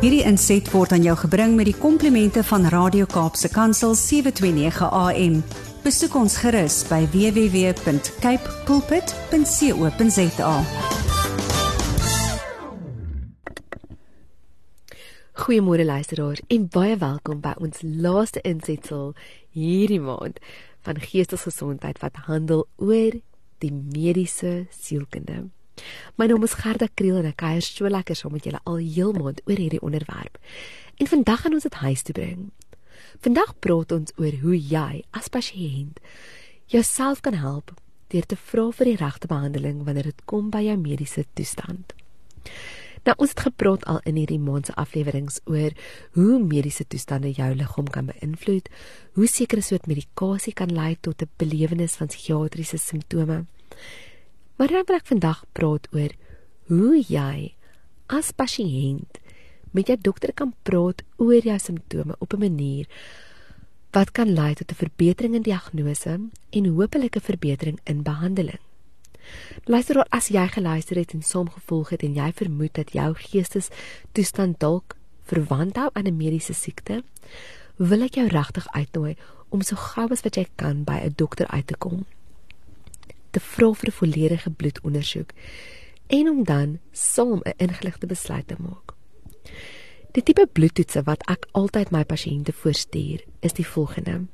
Hierdie inset word aan jou gebring met die komplimente van Radio Kaapse Kansel 729 AM. Besoek ons gerus by www.cape pulpit.co.za. Goeiemôre luisteraars en baie welkom by ons laaste insetsel hierdie maand van Geestesgesondheid wat handel oor die mediese sielkunde. My naam is Gerda Kriel en ek kuier so lekker saam met julle al heel maand oor hierdie onderwerp. En vandag gaan ons dit huis toe bring. Vandag praat ons oor hoe jy as pasiënt jouself kan help deur te vra vir die regte behandeling wanneer dit kom by jou mediese toestand. Nou ons het gepraat al in hierdie maand se afleweringe oor hoe mediese toestande jou liggaam kan beïnvloed, hoe sekere soort medikasie kan lei tot 'n belewenis van psigiatriese simptome. Maar dan wil ek vandag praat oor hoe jy as pasiënt met jou dokter kan praat oor jou simptome op 'n manier wat kan lei tot 'n verbetering in diagnose en hopelik 'n verbetering in behandeling. Luister as jy geluister het en saamgevolg het en jy vermoed dat jou geestestoestand dalk verwant hou aan 'n mediese siekte, wil ek jou regtig uitnooi om so gou as wat jy kan by 'n dokter uit te kom te vra vir 'n volledige bloedondersoek en om dan saam 'n ingeligte besluit te maak. Die tipe bloedtoetse wat ek altyd my pasiënte voorstuur, is die volgende.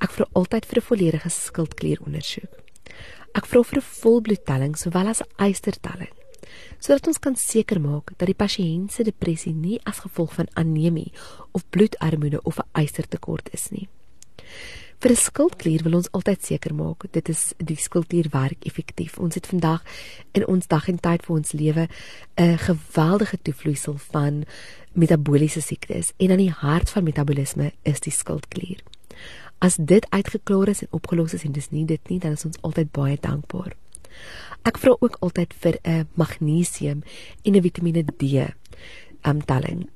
Ek vra altyd vir 'n volledige skildklierondersoek. Ek vra vir 'n volbloedtelling sowel as 'n eistertelling sodat ons kan seker maak dat die pasiënt se depressie nie as gevolg van anemie of bloedarmoede of 'n eistertekort is nie. Vir 'n skildklier wil ons altyd seker maak dit is die skildklier werk effektief. Ons het vandag in ons dag en tyd vir ons lewe 'n geweldige toevloeisel van metabooliese siektes en aan die hart van metabolisme is die skildklier. As dit uitgeklaar is en opgelos is en dis nie dit nie, dan is ons altyd baie dankbaar. Ek vra ook altyd vir 'n magnesium en 'n Vitamiene D aantelling.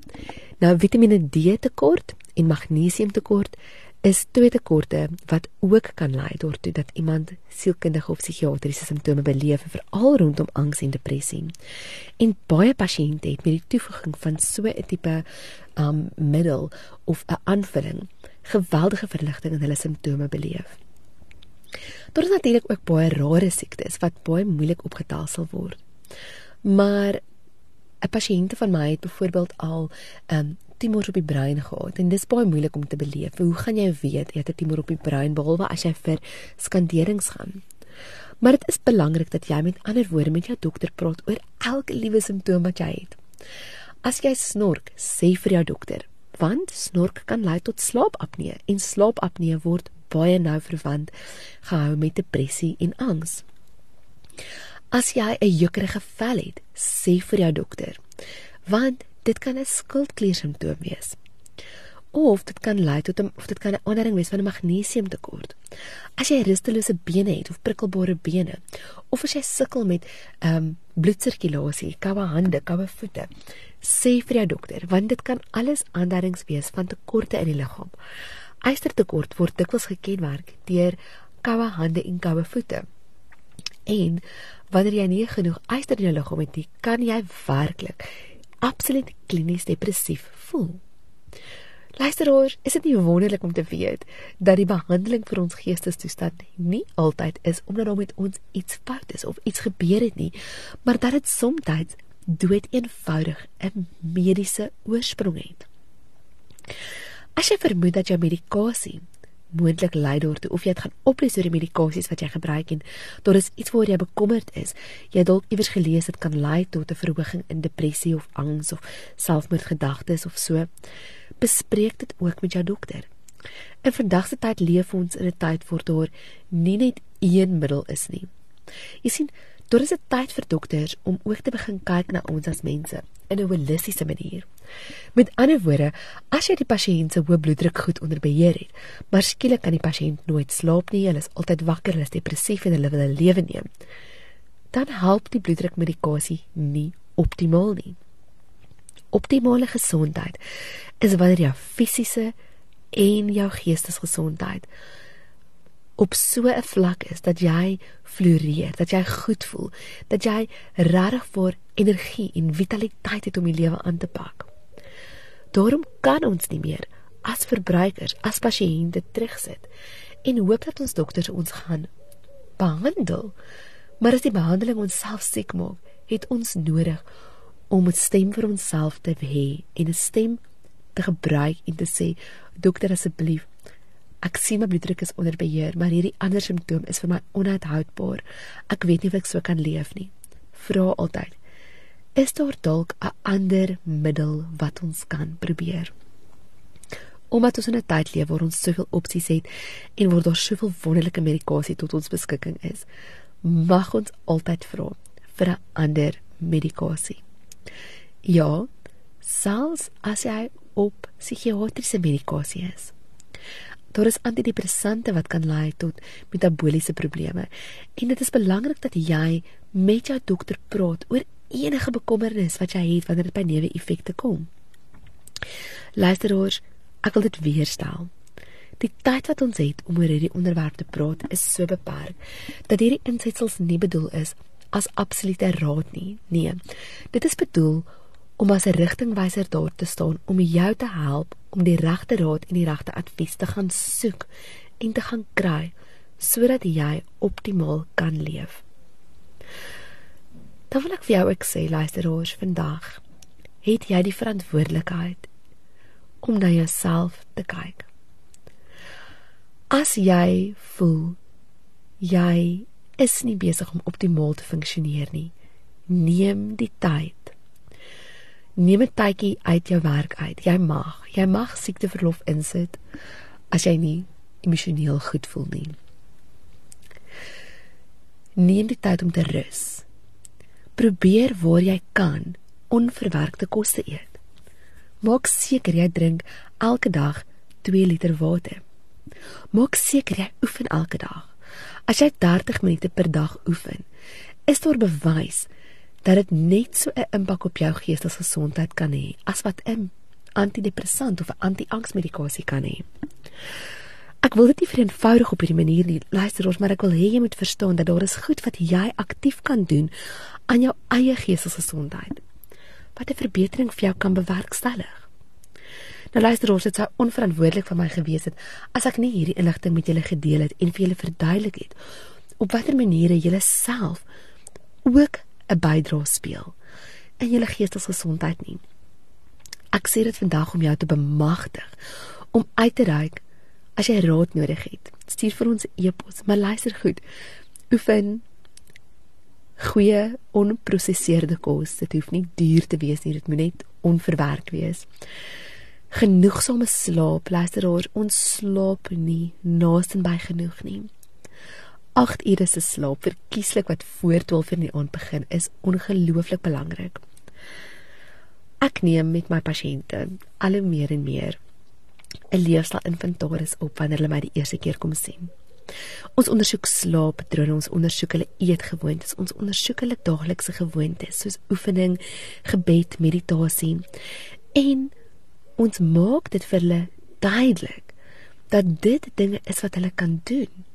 Nou Vitamiene D tekort en magnesium tekort is twee tekorte wat ook kan lei daartoe dat iemand sielkundige of psigiatriese simptome beleef veral rondom angs en depressie. En baie pasiënte het met die toevoeging van so 'n tipe um middel of 'n aanvulling geweldige verligting in hulle simptome beleef. Daar is natuurlik ook baie rare siektes wat baie moeilik opgetel sal word. Maar 'n pasiënt van my het byvoorbeeld al um tumor op die brein gehad en dis baie moeilik om te beleef. Hoe gaan jy weet jy het 'n tumor op die brein behalwe as jy vir skanderings gaan? Maar dit is belangrik dat jy met ander woorde met jou dokter praat oor elke liewe simptoom wat jy het. As jy snork, sê vir jou dokter, want snork kan lei tot slaapapnee en slaapapnee word baie nou verwant gehou met depressie en angs. As jy 'n jukkerige vel het, sê vir jou dokter, want dit kan 'n skildklier simptoom wees. Of dit kan lei tot 'n of dit kan 'n aanduiding wees van 'n magnesiumtekort. As jy rustelose bene het of prikkelbare bene, of as jy sukkel met ehm um, bloedsirkulasie, koue hande, koue voete, sê vir jou dokter, want dit kan alles aanduidings wees van tekorte in die liggaam. Eistertekort word dikwels gekenmerk deur koue hande en koue voete. En wanneer jy nie genoeg eister in jou liggaam het nie, kan jy werklik absoluut klinies depressief voel. Luisteraars, is dit nie wonderlik om te weet dat die behandeling vir ons geestestoestand nie altyd is omdat daar met ons iets fout is of iets gebeur het nie, maar dat dit soms dood eenvoudig 'n mediese oorsprong het. As jy vermoed dat jou medikasie moontlik lei daartoe of jy het gaan oplees oor die medikasies wat jy gebruik en daar is iets waar jy bekommerd is. Jy dalk iewers gelees dit kan lei tot 'n verhoging in depressie of angs of selfmoordgedagtes of so. Bespreek dit ook met jou dokter. In vandag se tyd leef ons in 'n tyd waar daar nie net een middel is nie. Jy sien, daar is 'n tyd vir dokters om ook te begin kyk na ons as mense in 'n holistiese manier. Met ander woorde, as jy die pasiënt se hoë bloeddruk goed onder beheer het, maar skielik kan die pasiënt nooit slaap nie, hulle is altyd wakker, hulle is depressief en hulle wil hulle lewe neem, dan help die bloeddrukmedikasie nie optimaal nie. Optimale gesondheid is wanneer jou fisiese en jou geestesgesondheid op so 'n vlak is dat jy floreer, dat jy goed voel, dat jy regtig vir energie en vitaliteit het om die lewe aan te pak. Daarom kan ons nie meer as verbruikers, as pasiënte terugsit en hoop dat ons dokters ons gaan behandel. Maar as die behandeling ons self siek maak, het ons nodig om 'n stem vir onsself te hê en 'n stem te gebruik en te sê dokter asseblief ek sien my bloeddruk is onder beheer maar hierdie ander simptoom is vir my onuithoudbaar ek weet nie of ek so kan leef nie. Vra altyd is daar dalk 'n ander middel wat ons kan probeer omdat ons in 'n tyd leef waar ons soveel opsies het en waar daar soveel wonderlike medikasie tot ons beskikking is mag ons altyd vra vir 'n ander medikasie Ja, selfs as jy op psigiatriese medikasie is. Daar is antidepressante wat kan lei tot metabooliese probleme en dit is belangrik dat jy met jou dokter praat oor enige bekommernis wat jy het wanneer dit by neeweffekte kom. Luisteraars, ek wil dit weer stel. Die tyd wat ons het om oor hierdie onderwerp te praat is so beperk dat hierdie insetsels nie bedoel is as absolute raad nie. Nee. Dit is bedoel om as 'n rigtingwyser daar te staan om jou te help om die regte raad en die regte advies te gaan soek en te gaan kry sodat jy optimaal kan leef. Dan wil ek vir jou ek sê luisteraars vandag het jy die verantwoordelikheid om na jouself te kyk. As jy voel jy is nie besig om optimaal te funksioneer nie, neem die tyd neem 'n tydjie uit jou werk uit. Jy mag, jy mag siekteverlof insit as jy nie emosioneel goed voel nie. Neem die tyd om te rus. Probeer waar jy kan onverwerkte kos te eet. Maak seker jy drink elke dag 2 liter water. Maak seker jy oefen elke dag. As jy 30 minute per dag oefen, is daar bewys dat dit net so 'n impak op jou geestesgesondheid kan hê as wat 'n antidepressant of 'n anti-angsmedikasie kan hê. Ek wil dit nie vereenvoudig op hierdie manier nie, luister ons, maar ek wil hê jy moet verstaan dat daar is goed wat jy aktief kan doen aan jou eie geestesgesondheid. Wat 'n verbetering vir jou kan bewerkstellig. Nou luister ons, dit sou onverantwoordelik van my gewees het as ek nie hierdie inligting met julle gedeel het en vir julle verduidelik het op watter maniere julle self ook 'n bydrae speel in jou geestesgesondheid nie. Ek sê dit vandag om jou te bemagtig om uit te reik as jy raad nodig het. Stuur vir ons 'n e e-pos, maar luister goed. Oefen goeie onproseserde kos. Dit hoef nie duur te wees nie, dit moet net onverwerk wees. Genoegsame slaap, luister oor ons slaap nie naaste by genoeg nie. 8 ure se slaap verkieslik wat voor 12 in die aand begin is ongelooflik belangrik. Ek neem met my pasiënte al hoe meer en meer 'n leefstyl inventaris op wanneer hulle my die eerste keer kom sien. Ons ondersoek slaappatrone, ons ondersoek hulle eetgewoontes, ons ondersoek hulle daaglikse gewoontes soos oefening, gebed, meditasie en ons maak dit vir hulle duidelik dat dit dinge is wat hulle kan doen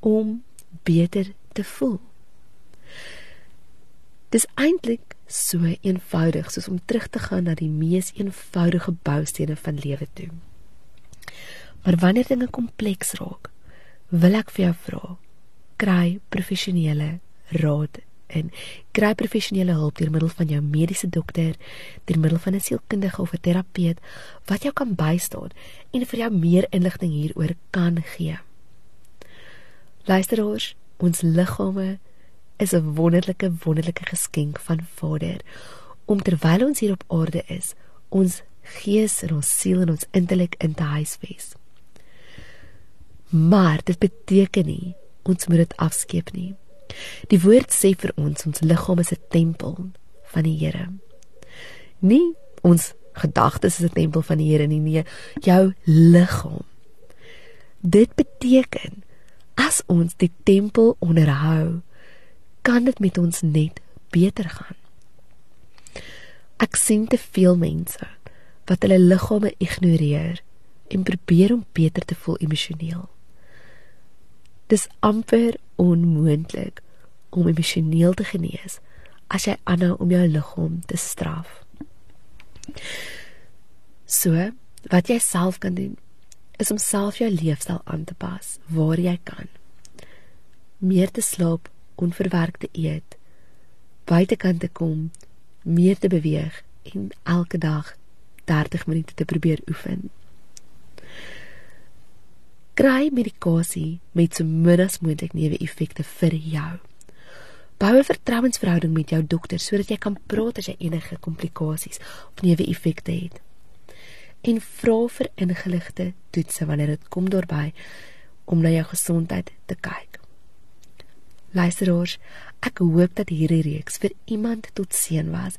om beter te voel. Dis eintlik so eenvoudig soos om terug te gaan na die mees eenvoudige boustene van lewe toe. Maar wanneer dinge kompleks raak, wil ek vir jou vra, kry professionele raad en kry professionele hulp deur middel van jou mediese dokter, deur middel van 'n sielkundige of 'n terapeut wat jou kan bystaan en vir jou meer inligting hieroor kan gee. Luisteraars, ons liggame is 'n wonderlike wonderlike geskenk van Vader om terwyl ons hier op aarde is, ons gees en ons siel en ons intellek in te huisves. Maar dit beteken nie ons moet dit afskeep nie. Die woord sê vir ons ons liggaam is 'n tempel van die Here. Nie ons gedagtes is 'n tempel van die Here nie, nee, jou liggaam. Dit beteken As ons die tempel onderhou, kan dit met ons net beter gaan. Ek sien te veel mense wat hulle liggame ignoreer en probeer om beter te voel emosioneel. Dis amper onmoontlik om emosioneel te genees as jy aanhou om jou liggaam te straf. So, wat jy self kan doen, is om self jou leefstyl aan te pas waar jy kan. Meer te slaap, onverwerk te eet, buitekant te kom, meer te beweeg en elke dag 30 minute te probeer oefen. Kry medikasie met so min as moontlik neeweffekte vir jou. Bou 'n vertrouensverhouding met jou dokter sodat jy kan praat as jy enige komplikasies of neeweffekte het. En vra vir ingeligte toetse wanneer dit kom daarby om na jou gesondheid te kyk. Luisteraars, ek hoop dat hierdie reeks vir iemand tot seën was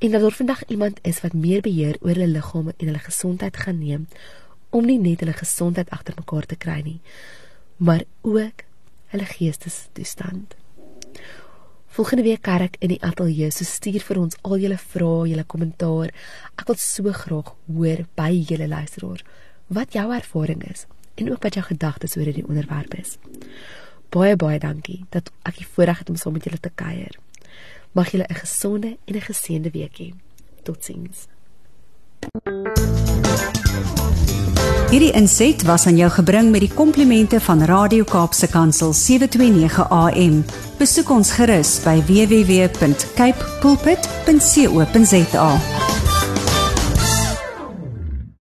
en dat daar vandag iemand is wat meer beheer oor hulle liggaam en hulle gesondheid gaan neem om nie net hulle gesondheid agter mekaar te kry nie, maar ook hulle geestestoestand. Volgende week kerk in die ateljee, so stuur vir ons al julle vrae, julle kommentaar. Ek wil so graag hoor by julle luisteraars wat jou ervaring is en ook wat jou gedagtes oor hierdie onderwerp is. Baie baie dankie dat ek die voorreg het om saam met julle te kuier. Mag julle 'n gesonde en 'n geseënde week hê. Totsiens. Hierdie inset was aan jou gebring met die komplimente van Radio Kaapse Kansel 729 AM. Besoek ons gerus by www.cape pulpit.co.za.